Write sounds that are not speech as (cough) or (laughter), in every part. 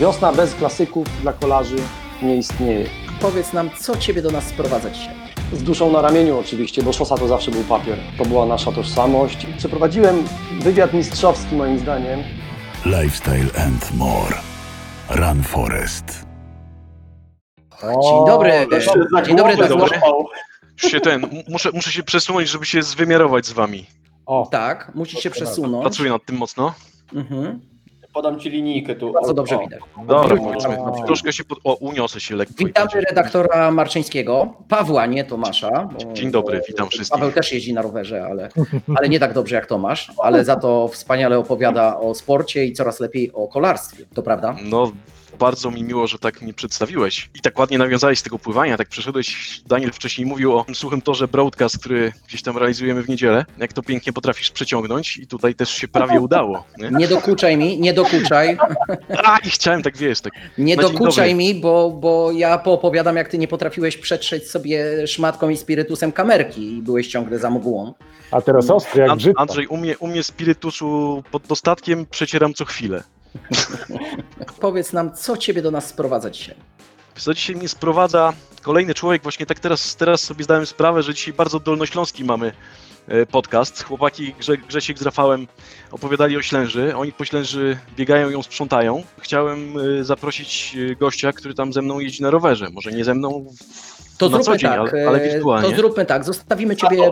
Wiosna bez klasyków dla kolarzy nie istnieje. Powiedz nam, co Ciebie do nas sprowadza dzisiaj? Z duszą na ramieniu oczywiście, bo szosa to zawsze był papier. To była nasza tożsamość. Przeprowadziłem wywiad mistrzowski moim zdaniem. Lifestyle and more. Run Forest. Dzień dobry. Dzień dobry, Dzień tak. dobry. Już się ten, muszę, muszę się przesunąć, żeby się zwymiarować z wami. O, Tak, musisz się przesunąć. Pracuję nad tym mocno. Mhm. Podam ci linijkę tu. Bardzo dobrze O, widać. Dobra, możemy. Troszkę się pod... O, uniosę się lekko. Witamy redaktora Marczyńskiego, Pawła, nie Tomasza. bo- Dzień dobry, witam bo wszystkich. Paweł też jeździ na rowerze, ale, ale nie tak dobrze jak Tomasz, ale za to wspaniale opowiada o sporcie i coraz lepiej o kolarstwie. To prawda? No, bardzo mi miło, że tak mnie przedstawiłeś. I tak ładnie nawiązałeś z tego pływania, tak przeszedłeś, Daniel wcześniej mówił o tym suchym torze broadcast, który gdzieś tam realizujemy w niedzielę. Jak to pięknie potrafisz przeciągnąć i tutaj też się prawie (laughs) udało. Nie? Nie dokuczaj mi, nie dokuczaj, (laughs) A, i chciałem tak, wiesz, tak nie dokuczaj mi, bo, bo ja poopowiadam, jak ty nie potrafiłeś przetrzeć sobie szmatką i spirytusem kamerki i byłeś ciągle za mgłą. a teraz ostry jak An- brzydko. Andrzej, u mnie, u mnie spirytusu pod dostatkiem przecieram co chwilę. (laughs) Powiedz nam, co ciebie do nas sprowadza dzisiaj? Co dzisiaj mnie sprowadza kolejny człowiek, właśnie tak teraz, teraz sobie zdałem sprawę, że dzisiaj bardzo dolnośląski mamy e, podcast. Chłopaki Grze, Grzesiek z Rafałem opowiadali o Ślęży, oni po Ślęży biegają i ją sprzątają. Chciałem e, zaprosić e, gościa, który tam ze mną jeździ na rowerze, może nie ze mną To na zróbmy dzień, tak. ale, ale wirtualnie. To zróbmy tak. Zostawimy ciebie,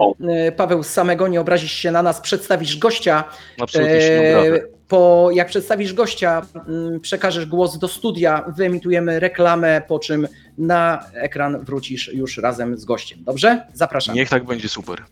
Paweł, samego, nie obrazisz się na nas, przedstawisz gościa. Absolutnie się nie obrażę. Po, jak przedstawisz gościa, mm, przekażesz głos do studia, wyemitujemy reklamę, po czym na ekran wrócisz już razem z gościem. Dobrze? Zapraszam. Niech tak będzie super.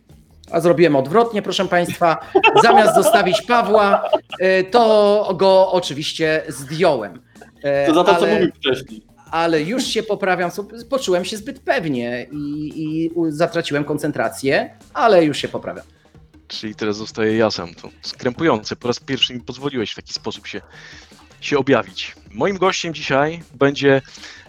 A zrobiłem odwrotnie, proszę Państwa. Zamiast zostawić Pawła, e, to go oczywiście zdjąłem. E, To za to, co ale- mówił wcześniej. ale już się poprawiam, poczułem się zbyt pewnie i, i zatraciłem koncentrację, ale już się poprawiam. Czyli teraz zostaje ja sam. To skrępujące. Po raz pierwszy mi pozwoliłeś w taki sposób się, się objawić. Moim gościem dzisiaj będzie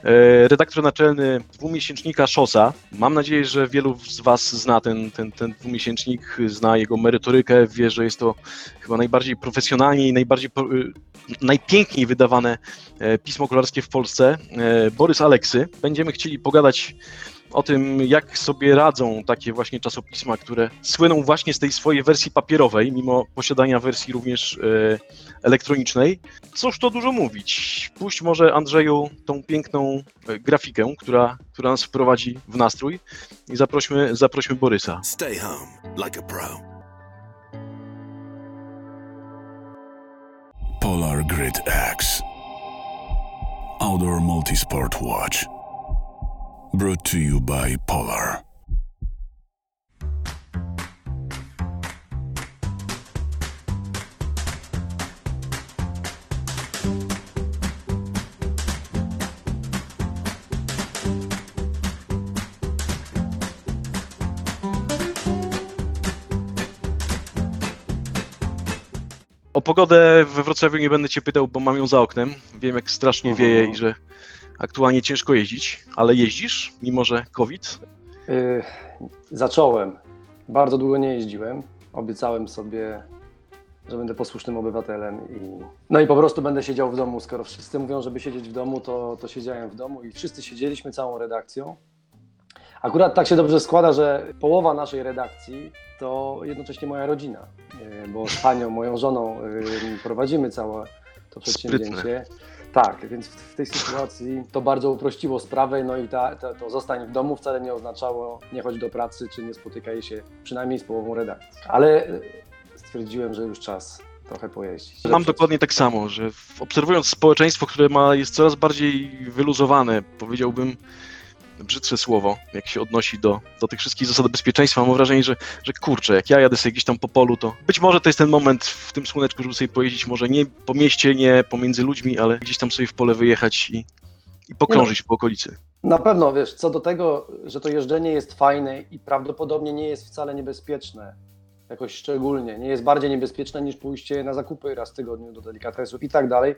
e, redaktor naczelny dwumiesięcznika Szosa. Mam nadzieję, że wielu z Was zna ten, ten, ten dwumiesięcznik, zna jego merytorykę, wie, że jest to chyba najbardziej profesjonalnie i najbardziej y, najpiękniej wydawane e, pismo kolarskie w Polsce. E, Borys Aleksy. Będziemy chcieli pogadać o tym, jak sobie radzą takie właśnie czasopisma, które słyną właśnie z tej swojej wersji papierowej, mimo posiadania wersji również e, elektronicznej. Cóż to dużo mówić. Puść może Andrzeju tą piękną e, grafikę, która, która nas wprowadzi w nastrój i zaprośmy, zaprośmy Borysa. Stay home like a pro. Polar Grid X. Outdoor Multisport Watch. Brought to you by Polar. O pogodę we Wrocławiu nie będę Cię pytał, bo mam ją za oknem. Wiem, jak strasznie wieje i że aktualnie ciężko jeździć, ale jeździsz, mimo że COVID. Y, zacząłem. Bardzo długo nie jeździłem. Obiecałem sobie, że będę posłusznym obywatelem i no i po prostu będę siedział w domu. Skoro wszyscy mówią, żeby siedzieć w domu, to, to siedziałem w domu i wszyscy siedzieliśmy całą redakcją. Akurat tak się dobrze składa, że połowa naszej redakcji to jednocześnie moja rodzina, y, bo z panią, moją żoną y, prowadzimy całe to przedsięwzięcie. Tak, więc w, tej sytuacji to bardzo uprościło sprawę, no i ta, ta, to zostań w domu wcale nie oznaczało nie chodź do pracy, czy nie spotykaj się przynajmniej z połową redakcji. Ale y, stwierdziłem, że już czas trochę pojeździć. Mam dokładnie tak samo, że obserwując społeczeństwo, które ma, jest coraz bardziej wyluzowane, powiedziałbym brzydsze słowo, jak się odnosi do, do tych wszystkich zasad bezpieczeństwa, mam wrażenie, że, że kurczę, jak ja jadę sobie gdzieś tam po polu, to być może to jest ten moment w tym słoneczku, żeby sobie pojeździć, może nie po mieście, nie pomiędzy ludźmi, ale gdzieś tam sobie w pole wyjechać i, i pokrążyć po okolicy. Na pewno, wiesz, co do tego, że to jeżdżenie jest fajne i prawdopodobnie nie jest wcale niebezpieczne, jakoś szczególnie, nie jest bardziej niebezpieczne niż pójście na zakupy raz w tygodniu do delikatesów i tak dalej,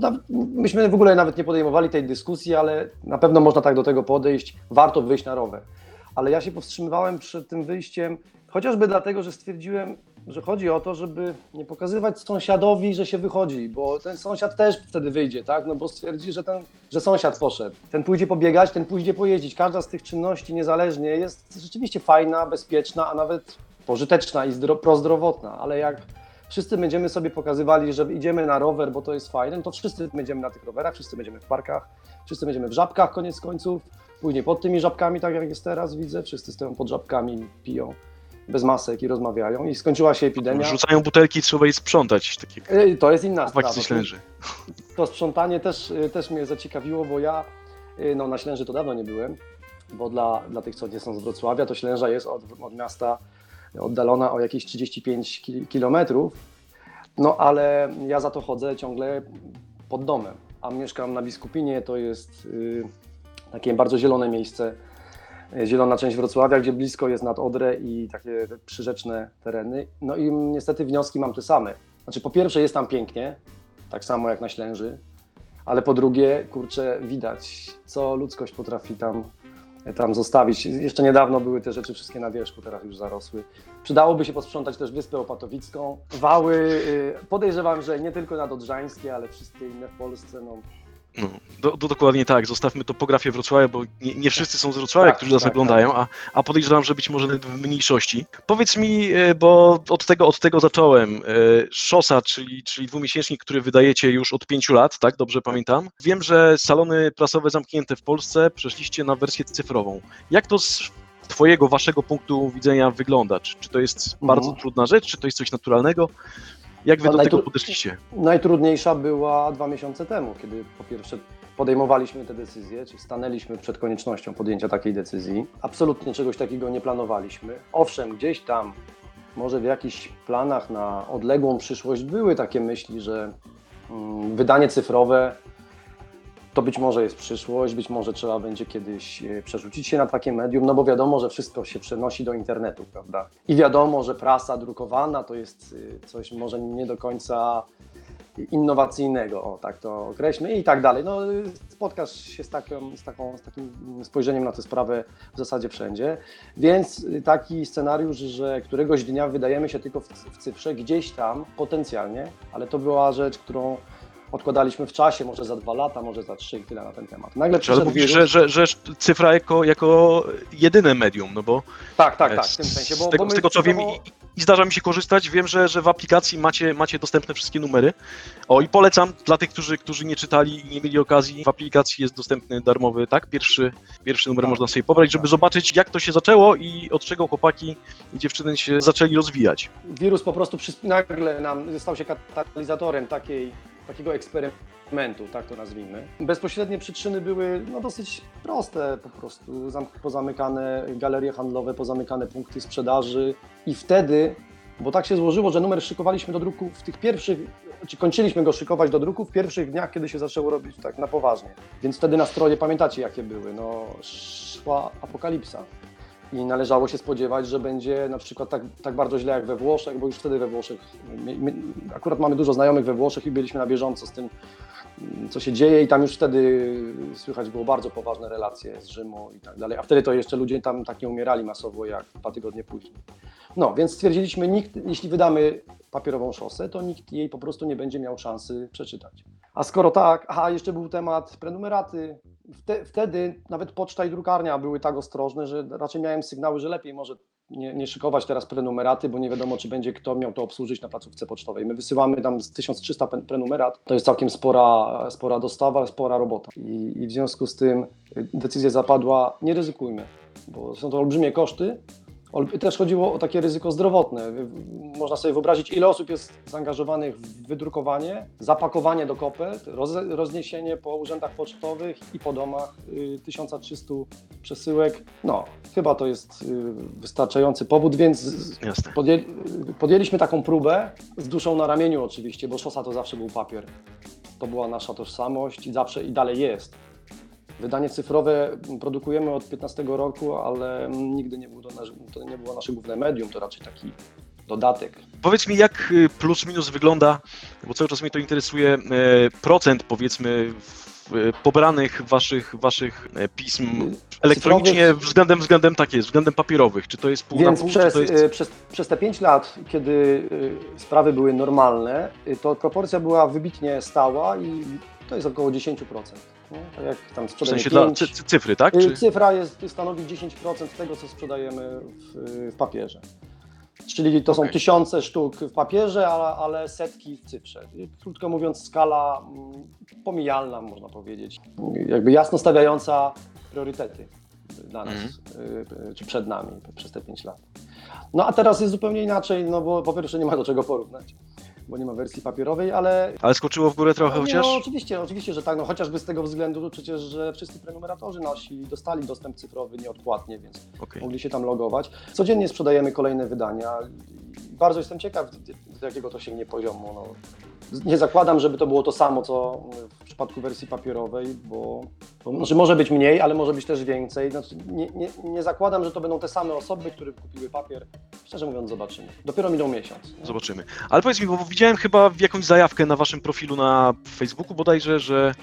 to myśmy w ogóle nawet nie podejmowali tej dyskusji, ale na pewno można tak do tego podejść, warto wyjść na rower. Ale ja się powstrzymywałem przed tym wyjściem, chociażby dlatego, że stwierdziłem, że chodzi o to, żeby nie pokazywać sąsiadowi, że się wychodzi, bo ten sąsiad też wtedy wyjdzie, tak? No bo stwierdzi, że ten, że sąsiad poszedł. Ten pójdzie pobiegać, ten pójdzie pojeździć. Każda z tych czynności niezależnie jest rzeczywiście fajna, bezpieczna, a nawet pożyteczna i zdro, prozdrowotna, ale jak wszyscy będziemy sobie pokazywali, że idziemy na rower, bo to jest fajne, no to wszyscy będziemy na tych rowerach, wszyscy będziemy w parkach, wszyscy będziemy w żabkach koniec końców, później pod tymi żabkami, tak jak jest teraz, widzę, wszyscy stoją pod żabkami, piją bez masek i rozmawiają i skończyła się epidemia. Rzucają butelki, trzeba je sprzątać. Tak jak Y, To jest inna sprawa. ze Ślęży. To sprzątanie też, y, też mnie zaciekawiło, bo ja y, no, na Ślęży to dawno nie byłem, bo dla, dla tych, co nie są z Wrocławia, to Ślęża jest od, od miasta oddalona o jakieś 35 ki- kilometrów, no ale ja za to chodzę ciągle pod domem, a mieszkam na Biskupinie, to jest y, takie bardzo zielone miejsce, y, zielona część Wrocławia, gdzie blisko jest nad Odrę i takie przyrzeczne tereny. No i niestety wnioski mam te same. Znaczy po pierwsze jest tam pięknie, tak samo jak na Ślęży, ale po drugie, kurczę, widać, co ludzkość potrafi tam, tam zostawić. Jeszcze niedawno były te rzeczy wszystkie na wierzchu, teraz już zarosły. Przydałoby się posprzątać też Wyspę Opatowicką. Wały, y, podejrzewam, że nie tylko nadodrzańskie, ale wszystkie inne w Polsce. No, No, do, do, dokładnie tak, zostawmy topografię Wrocławia, bo nie, nie wszyscy są z Wrocławia, Tak, którzy nas tak, oglądają, a, a podejrzewam, że być może w mniejszości. Powiedz mi, e, bo od tego, od tego zacząłem, e, Szosa, czyli, czyli dwumiesięcznik, który wydajecie już od pięciu lat, tak, dobrze pamiętam. Wiem, że salony prasowe zamknięte w Polsce przeszliście na wersję cyfrową. Jak to z twojego, waszego punktu widzenia wygląda? Czy, czy to jest bardzo trudna rzecz, czy to jest coś naturalnego? Jak wy do tego najtru- podeszliście? Najtrudniejsza była dwa miesiące temu, kiedy po pierwsze podejmowaliśmy te decyzje, czy stanęliśmy przed koniecznością podjęcia takiej decyzji. Absolutnie czegoś takiego nie planowaliśmy. Owszem, gdzieś tam, może w jakichś planach na odległą przyszłość były takie myśli, że mm, wydanie cyfrowe to być może jest przyszłość, być może trzeba będzie kiedyś e, przerzucić się na takie medium, no bo wiadomo, że wszystko się przenosi do internetu, prawda? I wiadomo, że prasa drukowana to jest e, coś może nie do końca innowacyjnego, o tak to określmy i tak dalej. No, spotkasz się z, z, taką, z takim spojrzeniem na tę sprawę w zasadzie wszędzie, więc taki scenariusz, że któregoś dnia wydajemy się tylko w, w cyfrze, gdzieś tam potencjalnie, ale to była rzecz, którą odkładaliśmy w czasie, może za dwa lata, może za trzy i tyle na ten temat. Nagle ale mówisz, że, że, że cyfra jako, jako jedyne medium, no bo Tak, tak, tak, z, w tym sensie, bo, z, tego, bo z my tego co wiem i, i zdarza mi się korzystać, wiem, że, że w aplikacji macie, macie dostępne wszystkie numery. O i polecam dla tych, którzy, którzy nie czytali i nie mieli okazji, w aplikacji jest dostępny darmowy, tak? Pierwszy, pierwszy numer Tak. można sobie pobrać, żeby Tak. zobaczyć jak to się zaczęło i od czego chłopaki i dziewczyny się zaczęli rozwijać. wirus po prostu przysp- nagle nam stał się katalizatorem takiej, takiego eksperymentu, tak to nazwijmy. Bezpośrednie przyczyny były no, dosyć proste, po prostu Zam- pozamykane galerie handlowe, pozamykane punkty sprzedaży i wtedy, bo tak się złożyło, że numer szykowaliśmy do druku w tych pierwszych, czy kończyliśmy go szykować do druku w pierwszych dniach, kiedy się zaczęło robić tak na poważnie. Więc wtedy nastroje, pamiętacie jakie były, no szła apokalipsa i należało się spodziewać, że będzie na przykład tak, tak bardzo źle jak we Włoszech, bo już wtedy we Włoszech, my, my, akurat mamy dużo znajomych we Włoszech i byliśmy na bieżąco z tym, mm, co się dzieje i tam już wtedy słychać było bardzo poważne relacje z Rzymu i tak dalej, a wtedy to jeszcze ludzie tam tak nie umierali masowo jak dwa tygodnie później. No, więc stwierdziliśmy, nikt, jeśli wydamy papierową szosę, to nikt jej po prostu nie będzie miał szansy przeczytać. A skoro tak, aha, jeszcze był temat prenumeraty. Wte, wtedy nawet poczta i drukarnia były tak ostrożne, że raczej miałem sygnały, że lepiej może nie, nie szykować teraz prenumeraty, bo nie wiadomo, czy będzie kto miał to obsłużyć na placówce pocztowej. My wysyłamy tam z 1300 pen- prenumerat, to jest całkiem spora, spora dostawa, spora robota. I, I w związku z tym decyzja zapadła, nie ryzykujmy, bo są to olbrzymie koszty, Też chodziło o takie ryzyko zdrowotne. Można sobie wyobrazić, ile osób jest zaangażowanych w wydrukowanie, zapakowanie do kopet, roz, rozniesienie po urzędach pocztowych i po domach y, 1300 przesyłek. No, chyba to jest y, wystarczający powód, więc podjęliśmy taką próbę z duszą na ramieniu oczywiście, bo szosa to zawsze był papier. To była nasza tożsamość i zawsze i dalej jest. Wydanie cyfrowe produkujemy od 15 roku, ale nigdy nie, był to, nasz, to nie było nasze główne medium, to raczej taki dodatek. Powiedz mi, jak y, plus minus wygląda, bo cały czas mnie to interesuje, e, procent powiedzmy e, pobranych waszych, waszych pism elektronicznie Cyfrowych. względem, względem tak jest, względem papierowych. Czy to jest pół Więc na pół, przez, jest... y, przez, przez te 5 lat, kiedy y, sprawy były normalne, y, to proporcja była wybitnie stała i to jest około 10%. Nie? Tak jak tam W sensie dla 5, cy, cy- cyfry, tak? y, Czy... Cyfra jest, stanowi 10% tego, co sprzedajemy w, w papierze. Czyli to są Okej. tysiące sztuk w papierze, ale, ale setki w cyfrze. Krótko mówiąc, skala mm, pomijalna, można powiedzieć. Jakby jasno stawiająca priorytety dla nas, y, czy przed nami przez te 5 lat. No a teraz jest zupełnie inaczej, no bo po pierwsze nie ma do czego porównać, bo nie ma wersji papierowej, ale Ale skoczyło w górę trochę no, chociaż? No, oczywiście, oczywiście, że tak, no chociażby z tego względu przecież, że wszyscy prenumeratorzy nasi dostali dostęp cyfrowy nieodpłatnie, więc Okej. mogli się tam logować. Codziennie sprzedajemy kolejne wydania. Bardzo jestem ciekaw, do jakiego to sięgnie poziomu. No. Nie zakładam, żeby to było to samo, co w przypadku wersji papierowej, bo, bo znaczy może być mniej, ale może być też więcej. Znaczy, nie, nie, nie zakładam, że to będą te same osoby, które kupiły papier. Szczerze mówiąc, zobaczymy. Dopiero minął miesiąc. nie? Zobaczymy. Ale powiedz mi, bo widziałem chyba jakąś zajawkę na waszym profilu na Facebooku bodajże, że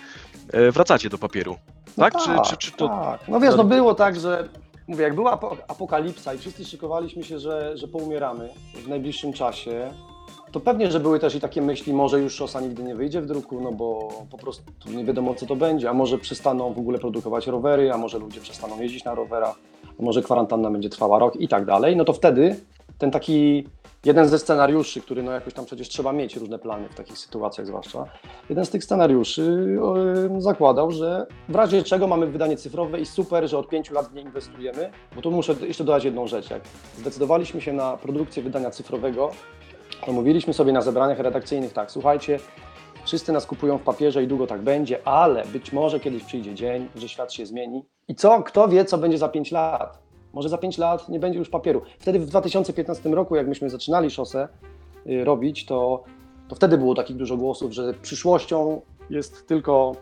e, wracacie do papieru. Tak? Czy, czy, czy to... Tak. No wiesz, no było tak, że mówię, jak była apo- apokalipsa i wszyscy szykowaliśmy się, że, że poumieramy w najbliższym czasie, to pewnie, że były też i takie myśli, może już szosa nigdy nie wyjdzie w druku, no bo po prostu nie wiadomo co to będzie, a może przestaną w ogóle produkować rowery, a może ludzie przestaną jeździć na rowerach, a może kwarantanna będzie trwała rok i tak dalej, no to wtedy ten taki jeden ze scenariuszy, który no jakoś tam przecież trzeba mieć różne plany w takich sytuacjach zwłaszcza, jeden z tych scenariuszy zakładał, że w razie czego mamy wydanie cyfrowe i super, że od pięciu lat nie inwestujemy, bo tu muszę jeszcze dodać jedną rzecz, jak zdecydowaliśmy się na produkcję wydania cyfrowego, to mówiliśmy sobie na zebraniach redakcyjnych tak, słuchajcie, wszyscy nas kupują w papierze i długo tak będzie, ale być może kiedyś przyjdzie dzień, że świat się zmieni. I co, kto wie, co będzie za 5 lat? Może za 5 lat nie będzie już papieru. Wtedy w 2015 roku, jak myśmy zaczynali szosę y, robić, to, to wtedy było takich dużo głosów, że przyszłością jest tylko,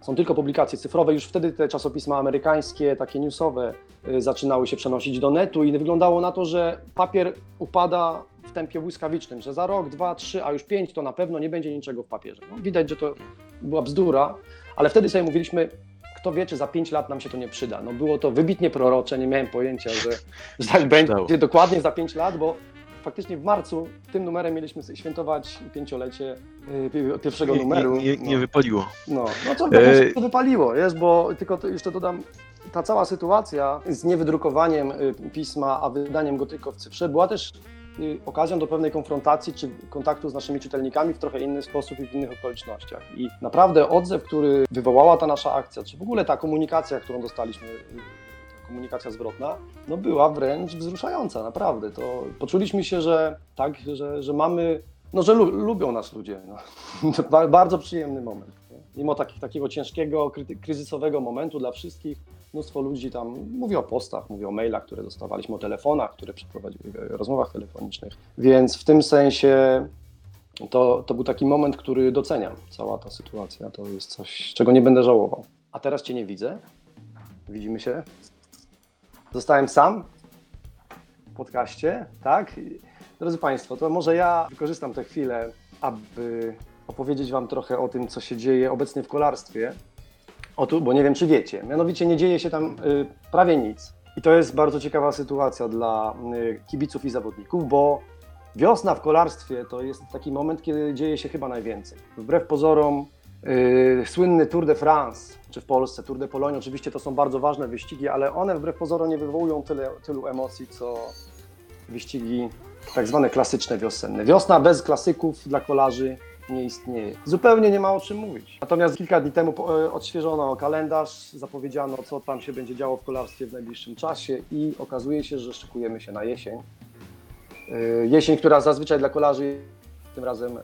są tylko publikacje cyfrowe. Już wtedy te czasopisma amerykańskie, takie newsowe, y, zaczynały się przenosić do netu i wyglądało na to, że papier upada w tempie błyskawicznym, że za rok, dwa, trzy, a już pięć to na pewno nie będzie niczego w papierze. No, widać, że to była bzdura, ale wtedy sobie mówiliśmy, kto wie, czy za pięć lat nam się to nie przyda. No było to wybitnie prorocze, nie miałem pojęcia, że, że tak będzie dokładnie za pięć lat, bo faktycznie w marcu tym numerem mieliśmy świętować pięciolecie y, pierwszego Nie, numeru. nie, nie, nie no. wypaliło. No, no co, E, to wypaliło, jest, bo tylko to jeszcze dodam, ta cała sytuacja z niewydrukowaniem y, pisma, a wydaniem go tylko w cyfrze była też okazją do pewnej konfrontacji czy kontaktu z naszymi czytelnikami w trochę inny sposób i w innych okolicznościach. I naprawdę odzew, który wywołała ta nasza akcja, czy w ogóle ta komunikacja, którą dostaliśmy, y, ta komunikacja zwrotna, no była wręcz wzruszająca, naprawdę. To poczuliśmy się, że tak, że, że mamy, no że lu, lubią nas ludzie. No. (laughs) Bardzo przyjemny moment. Mimo takiego ciężkiego, kryzysowego momentu dla wszystkich, mnóstwo ludzi tam mówi o postach, mówi o mailach, które dostawaliśmy, o telefonach, które przeprowadzili, e, rozmowach telefonicznych. Więc w tym sensie to, to był taki moment, który doceniam. Cała ta sytuacja to jest coś, czego nie będę żałował. A teraz Cię nie widzę. Widzimy się. Zostałem sam w podcaście, tak? Drodzy Państwo, to może ja wykorzystam tę chwilę, aby opowiedzieć Wam trochę o tym, co się dzieje obecnie w kolarstwie. O tu, bo nie wiem, czy wiecie. Mianowicie nie dzieje się tam y, prawie nic. I to jest bardzo ciekawa sytuacja dla y, kibiców i zawodników, bo wiosna w kolarstwie to jest taki moment, kiedy dzieje się chyba najwięcej. Wbrew pozorom, y, słynny Tour de France, czy w Polsce Tour de Pologne, oczywiście to są bardzo ważne wyścigi, ale one wbrew pozorom nie wywołują tyle, tylu emocji, co wyścigi tak zwane klasyczne wiosenne. Wiosna bez klasyków dla kolarzy nie istnieje. Zupełnie nie ma o czym mówić. Natomiast kilka dni temu e, odświeżono kalendarz, zapowiedziano, co tam się będzie działo w kolarstwie w najbliższym czasie i okazuje się, że szykujemy się na jesień. E, Jesień, która zazwyczaj dla kolarzy tym razem e,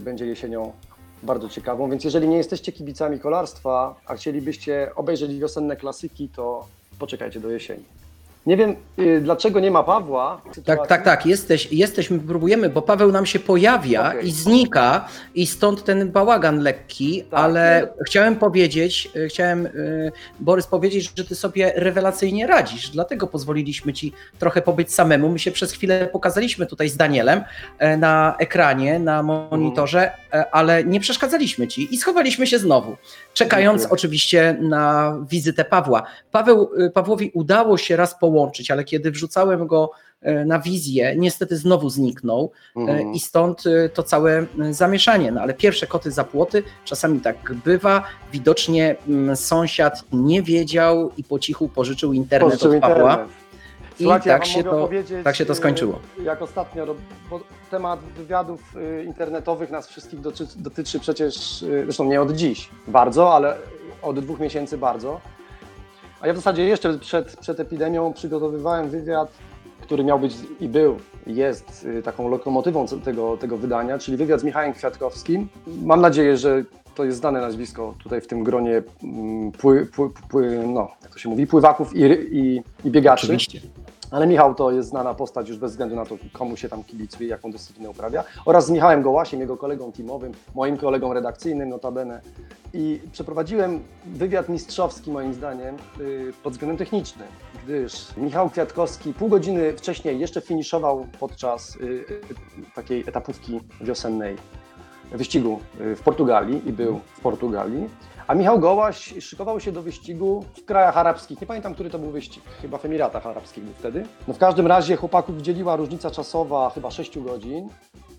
będzie jesienią bardzo ciekawą, więc jeżeli nie jesteście kibicami kolarstwa, a chcielibyście obejrzeć wiosenne klasyki, to poczekajcie do jesieni. Nie wiem, y, dlaczego nie ma Pawła. w Tak, sytuacji. tak, tak, jesteś, jesteśmy, próbujemy, bo Paweł nam się pojawia Okej. i znika i stąd ten bałagan lekki, Tak, ale chciałem powiedzieć, y, chciałem y, Borys powiedzieć, że ty sobie rewelacyjnie radzisz, dlatego pozwoliliśmy ci trochę pobyć samemu. My się przez chwilę pokazaliśmy tutaj z Danielem e, na ekranie, na monitorze, e, ale nie przeszkadzaliśmy ci i schowaliśmy się znowu, czekając Dziękuję. oczywiście na wizytę Pawła. Paweł, y, Pawłowi udało się raz połączyć, ale kiedy wrzucałem go e, na wizję, niestety znowu zniknął e, Mhm. i stąd e, to całe zamieszanie. No ale pierwsze koty za płoty, czasami tak bywa. Widocznie mm, sąsiad nie wiedział i po cichu pożyczył internet Pożyczył od Pawła. internet. I Słuchajcie, ja tak wam się, to, tak się to skończyło. Jak ostatnio, rob- bo temat wywiadów internetowych nas wszystkich dotyczy, dotyczy przecież, zresztą nie od dziś bardzo, ale od dwóch miesięcy bardzo. A ja w zasadzie jeszcze przed, przed epidemią przygotowywałem wywiad, który miał być i był, jest y, taką lokomotywą tego, tego wydania, czyli wywiad z Michałem Kwiatkowskim. Mam nadzieję, że to jest znane nazwisko tutaj w tym gronie mm, pły, pły, pły, no, jak to się mówi, pływaków i, i, i biegaczy. Oczywiście. Ale Michał to jest znana postać już bez względu na to, komu się tam kibicuje, jaką dyscyplinę uprawia. Oraz z Michałem Gołasiem, jego kolegą teamowym, moim kolegą redakcyjnym notabene. I przeprowadziłem wywiad mistrzowski moim zdaniem y, pod względem technicznym, gdyż Michał Kwiatkowski pół godziny wcześniej jeszcze finiszował podczas y, y, takiej etapówki wiosennej wyścigu y, w Portugalii i był w Portugalii. A Michał Gołaś szykował się do wyścigu w krajach arabskich. Nie pamiętam, który to był wyścig. Chyba w Emiratach Arabskich był wtedy. No w każdym razie chłopaków dzieliła różnica czasowa chyba 6 godzin.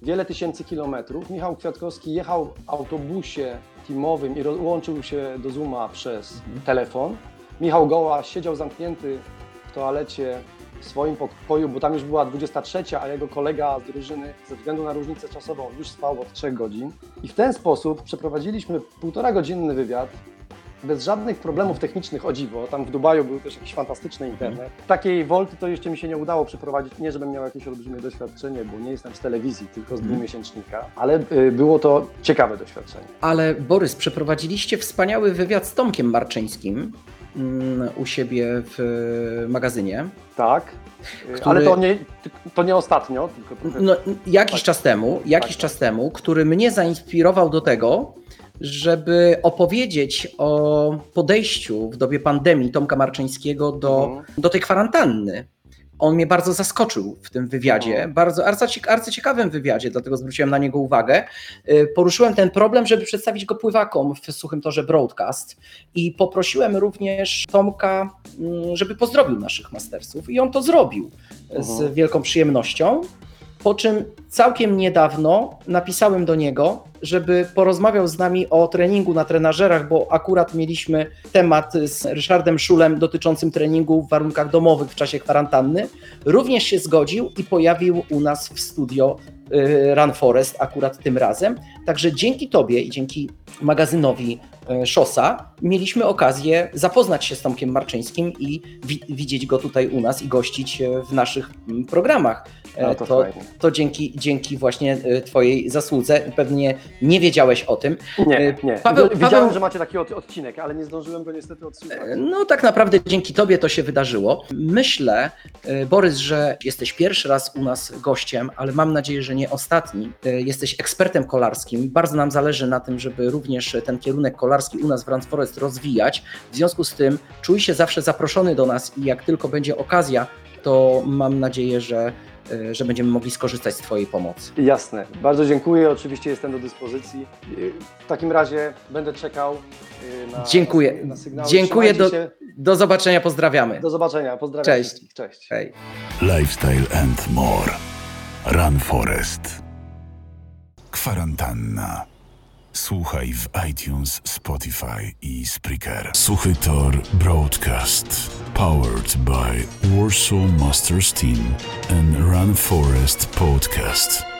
Wiele tysięcy kilometrów. Michał Kwiatkowski jechał w autobusie teamowym i łączył się do Zooma przez telefon. Michał Gołaś siedział zamknięty w toalecie w swoim pokoju, bo tam już była 23, a jego kolega z drużyny ze względu na różnicę czasową już spał od 3 godzin. I w ten sposób przeprowadziliśmy półtora godzinny wywiad bez żadnych problemów technicznych, o dziwo. Tam w Dubaju był też jakiś fantastyczny internet. Takiej Wolty to jeszcze mi się nie udało przeprowadzić. Nie, żebym miał jakieś olbrzymie doświadczenie, bo nie jestem z telewizji, tylko z dwumiesięcznika, ale y, było to ciekawe doświadczenie. Ale Borys, przeprowadziliście wspaniały wywiad z Tomkiem Marczyńskim u siebie w e, magazynie. Tak, Który- ale to nie, to nie ostatnio, tylko trochę No, jakiś Tak. czas temu, jakiś Tak, czas temu, który mnie zainspirował do tego, żeby opowiedzieć o podejściu w dobie pandemii Tomka Marczyńskiego do, Mhm. do tej kwarantanny. On mnie bardzo zaskoczył w tym wywiadzie, Mhm. bardzo arcycie- arcyciekawym wywiadzie, dlatego zwróciłem na niego uwagę. Y, Poruszyłem ten problem, żeby przedstawić go pływakom w Suchym Torze Broadcast i poprosiłem również Tomka, mm, żeby pozdrowił naszych mastersów i on to zrobił z Mhm. wielką przyjemnością. Po czym całkiem niedawno napisałem do niego, żeby porozmawiał z nami o treningu na trenażerach, bo akurat mieliśmy temat z Ryszardem Szulem dotyczącym treningu w warunkach domowych w czasie kwarantanny. Również się zgodził i pojawił u nas w studio y, Run Forest akurat tym razem. Także dzięki Tobie i dzięki magazynowi y, Szosa mieliśmy okazję zapoznać się z Tomkiem Marczyńskim i wi- widzieć go tutaj u nas i gościć y, w naszych mm, programach. E, No to to, to dzięki, dzięki właśnie y, Twojej zasłudze. Pewnie nie wiedziałeś o tym. Nie, E, nie. Paweł- Wiedziałem, Paweł- że macie taki od, odcinek, ale nie zdążyłem go niestety odsłuchać. No tak naprawdę dzięki Tobie to się wydarzyło. Myślę, Borys, że jesteś pierwszy raz u nas gościem, ale mam nadzieję, że nie ostatni. Jesteś ekspertem kolarskim. Bardzo nam zależy na tym, żeby również ten kierunek kolarski u nas w Rand Forest rozwijać. W związku z tym czuj się zawsze zaproszony do nas i jak tylko będzie okazja, to mam nadzieję, że, y, że będziemy mogli skorzystać z Twojej pomocy. Jasne. Bardzo dziękuję. Oczywiście jestem do dyspozycji. Y, W takim razie będę czekał y, na, Dziękuję. na sygnały. Dziękuję. Do, do zobaczenia, pozdrawiamy. Do zobaczenia. Pozdrawiam Cześć. wszystkich. Cześć. Hej. Lifestyle and more. Run Forest. Kwarantanna. Słuchaj w iTunes, Spotify i Spreaker. Suchy Tor Broadcast. Powered by Warsaw Masters Team and Run Forest Podcast.